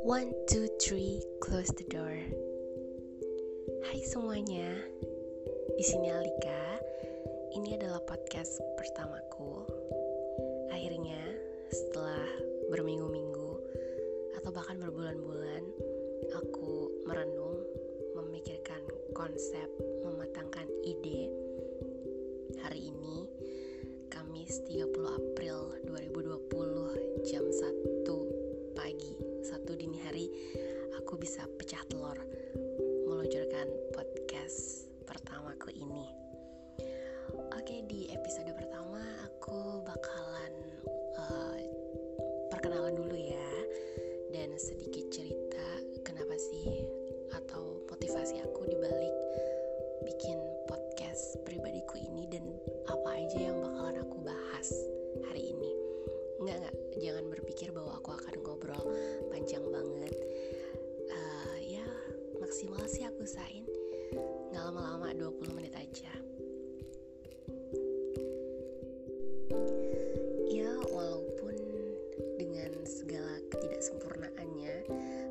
One, two, three, close the door. Hai semuanya, di sini Alika. Ini adalah podcast pertamaku. Akhirnya, setelah berminggu-minggu atau bahkan berbulan-bulan, aku merenung, memikirkan konsep, mematangkan ide. 30 ya walaupun dengan segala ketidaksempurnaannya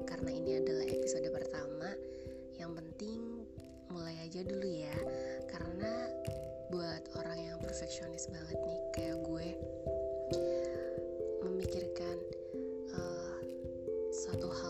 karena ini adalah episode pertama yang penting mulai aja dulu ya. Karena buat orang yang perfeksionis banget nih kayak gue memikirkan uh, suatu hal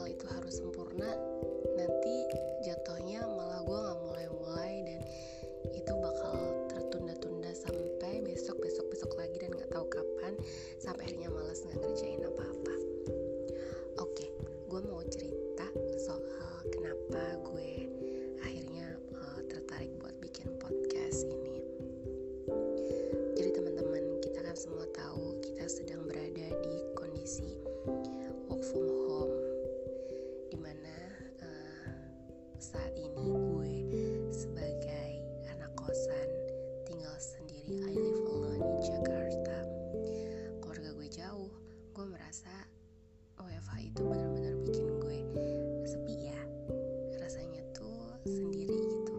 sendiri gitu.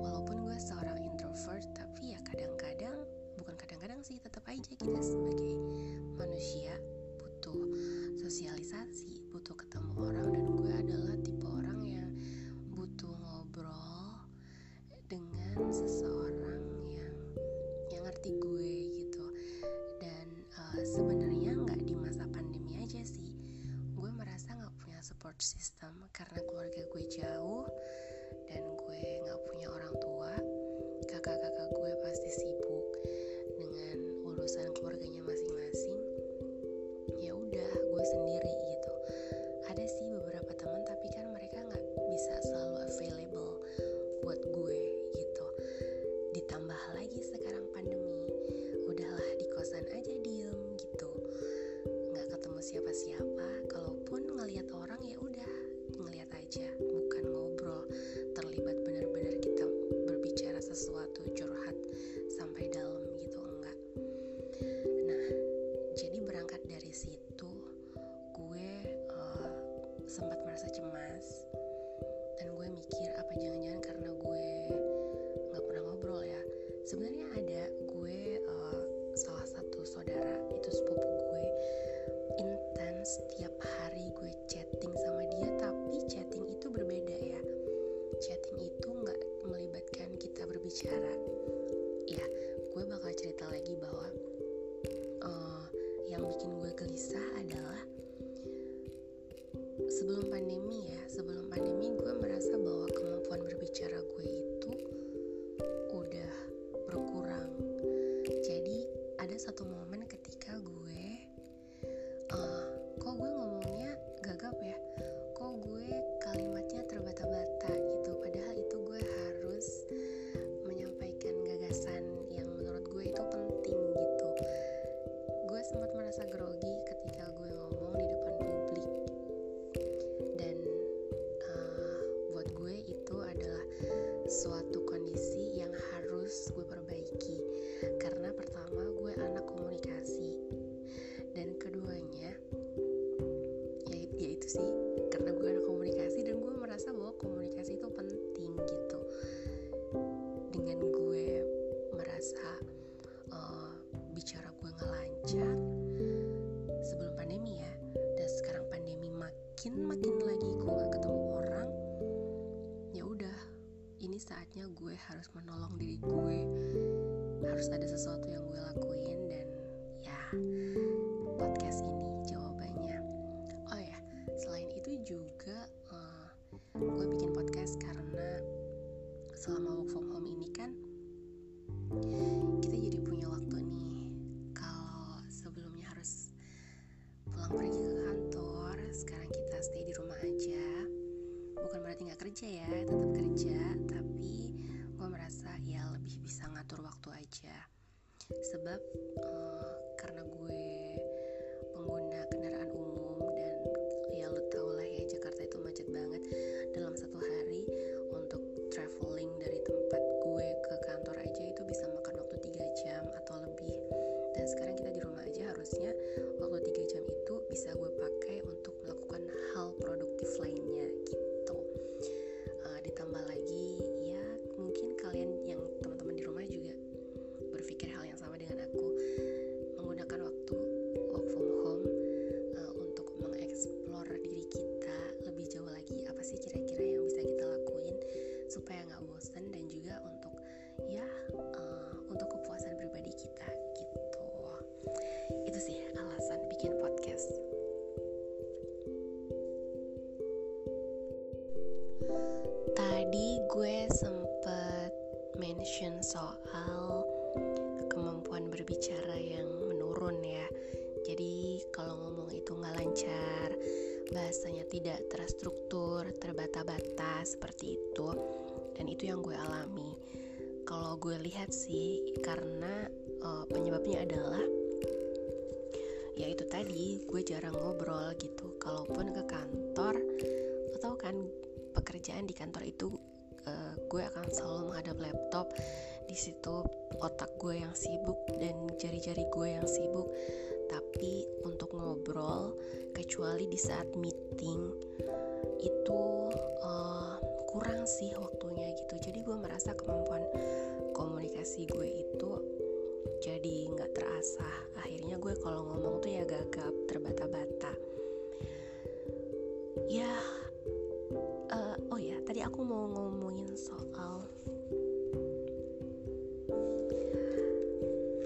Walaupun gue seorang introvert tapi ya kadang-kadang bukan kadang-kadang sih tetap aja kita sebagai manusia butuh sosialisasi, butuh ketemu orang dan gue adalah tipe orang yang butuh ngobrol dengan seseorang yang yang ngerti gue gitu. Dan uh, sebenarnya nggak di masa pandemi aja sih, gue merasa nggak punya support system karena keluarga gue jauh sempat merasa cemas. Dan gue mikir apa jangan-jangan karena harus menolong diri gue. Harus ada sesuatu yang gue lakuin dan ya podcast ini jawabannya. Oh ya selain itu juga uh, gue bikin podcast karena selama work from home ini kan kita jadi punya waktu nih. Kalau sebelumnya harus pulang pergi ke kantor sekarang kita stay di rumah aja. Bukan berarti nggak kerja ya tetap kerja tapi ngatur waktu aja. Sebab uh, tidak terstruktur terbata-bata seperti itu dan itu yang gue alami. Kalau gue lihat sih karena uh, penyebabnya adalah ya itu tadi gue jarang ngobrol gitu. Kalaupun ke kantor atau kan pekerjaan di kantor itu uh, gue akan selalu menghadap laptop. Di situ otak gue yang sibuk dan jari-jari gue yang sibuk tapi untuk ngobrol kecuali di saat meeting itu uh, kurang sih waktunya gitu. Jadi gue merasa kemampuan komunikasi gue itu jadi nggak terasa. Akhirnya gue kalau ngomong tuh ya gagap terbata-bata. Ya uh, oh ya tadi aku mau ngomongin soal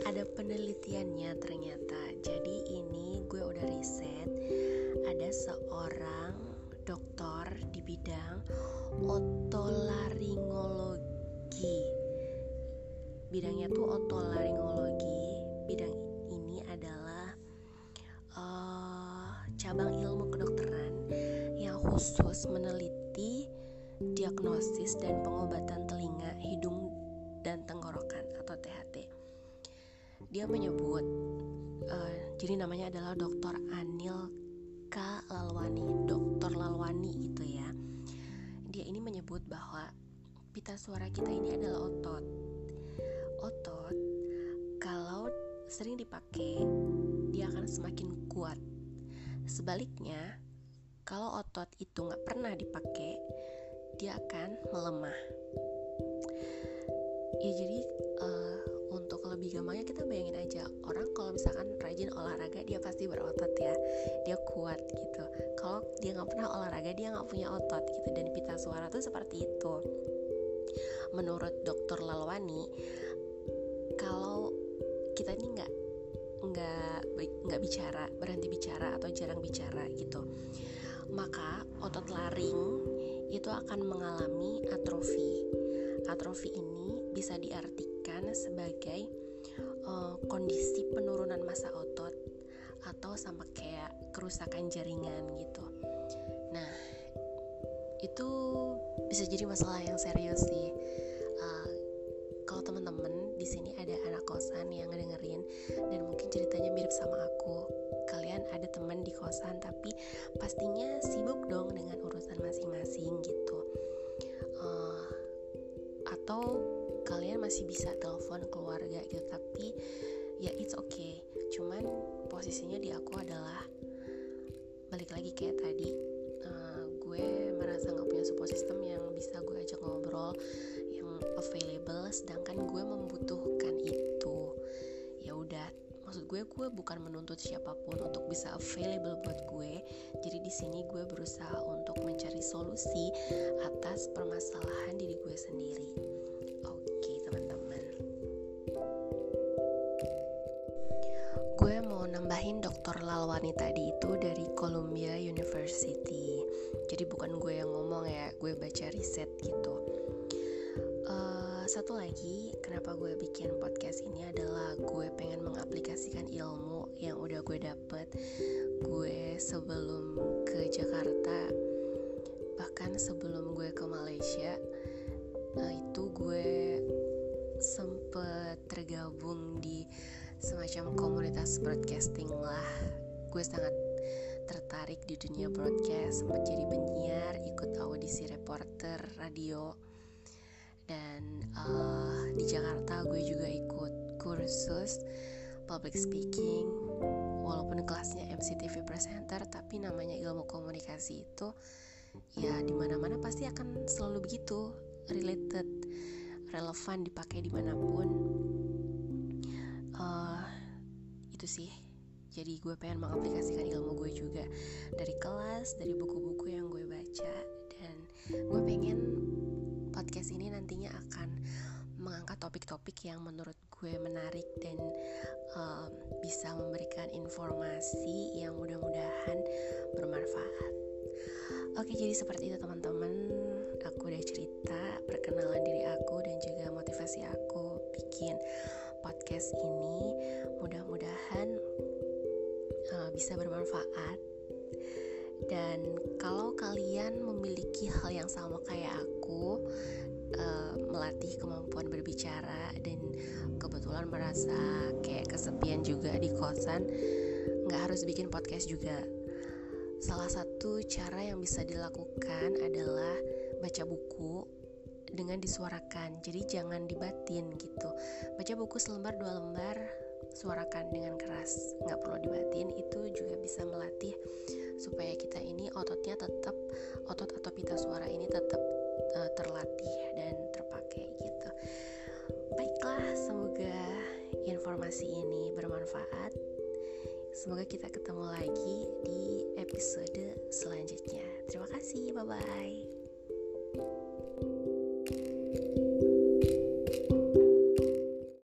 ada penelitiannya ternyata bidangnya tuh otolaringologi bidang ini adalah uh, cabang ilmu kedokteran yang khusus meneliti diagnosis dan pengobatan telinga, hidung, dan tenggorokan atau THT. Dia menyebut, uh, jadi namanya adalah Dr. Anil K. Lalwani, Dr. Lalwani itu ya. Dia ini menyebut bahwa pita suara kita ini adalah otot. Sering dipakai, dia akan semakin kuat. Sebaliknya, kalau otot itu nggak pernah dipakai, dia akan melemah. Ya jadi uh, untuk lebih gampangnya kita bayangin aja orang kalau misalkan rajin olahraga dia pasti berotot ya, dia kuat gitu. Kalau dia nggak pernah olahraga dia nggak punya otot gitu dan pita suara tuh seperti itu. Menurut dokter Lalwani, kalau kita ini nggak nggak nggak bicara berhenti bicara atau jarang bicara gitu maka otot laring itu akan mengalami atrofi. Atrofi ini bisa diartikan sebagai uh, kondisi penurunan massa otot atau sama kayak kerusakan jaringan gitu. Nah, itu bisa jadi masalah yang serius sih. Ada teman di kosan tapi pastinya sibuk dong dengan urusan masing-masing gitu. Uh, atau kalian masih bisa telepon keluarga gitu tapi ya it's okay. Cuman posisinya di aku adalah balik lagi kayak tadi uh, gue merasa nggak punya support system yang bisa gue ajak ngobrol yang available sedangkan gue bukan menuntut siapa pun untuk bisa available buat gue. Jadi di sini gue berusaha untuk mencari solusi atas permasalahan diri gue sendiri. Oke, teman-teman. Gue mau nambahin Dokter Lalwani tadi itu dari Columbia University. Jadi bukan gue yang ngomong ya, gue baca riset gitu. Satu lagi, kenapa gue bikin podcast ini adalah gue pengen mengaplikasikan ilmu yang udah gue dapet. Gue sebelum ke Jakarta, bahkan sebelum gue ke Malaysia, uh, itu gue sempet tergabung di semacam komunitas broadcasting lah gue sangat tertarik di dunia broadcast sempat jadi penyiar ikut audisi reporter radio dan uh, di Jakarta gue juga ikut kursus public speaking. Walaupun kelasnya MCTV presenter tapi namanya ilmu komunikasi itu ya di mana-mana pasti akan selalu begitu related relevan dipakai di mana pun. Uh, itu sih. Jadi gue pengen mengaplikasikan ilmu gue juga dari kelas dari buku-buku yang gue baca dan gue pengen podcast ini nantinya akan mengangkat topik-topik yang menurut gue menarik dan um, bisa memberikan informasi yang mudah-mudahan bermanfaat. Oke, jadi seperti itu teman-teman. Aku udah cerita perkenalan diri aku dan juga motivasi aku bikin podcast ini mudah-mudahan uh, bisa bermanfaat dan kalau kalian memiliki hal yang sama kayak aku uh, melatih kemampuan berbicara dan kebetulan merasa kayak kesepian juga di kosan nggak harus bikin podcast juga. Salah satu cara yang bisa dilakukan adalah baca buku dengan disuarakan. Jadi jangan dibatin gitu. Baca buku selembar dua lembar suarakan dengan keras. Nggak perlu dibatin itu juga bisa melatih supaya kita ini ototnya tetap otot atau pita suara ini tetap uh, terlatih informasi ini bermanfaat. Semoga kita ketemu lagi di episode selanjutnya. Terima kasih bye bye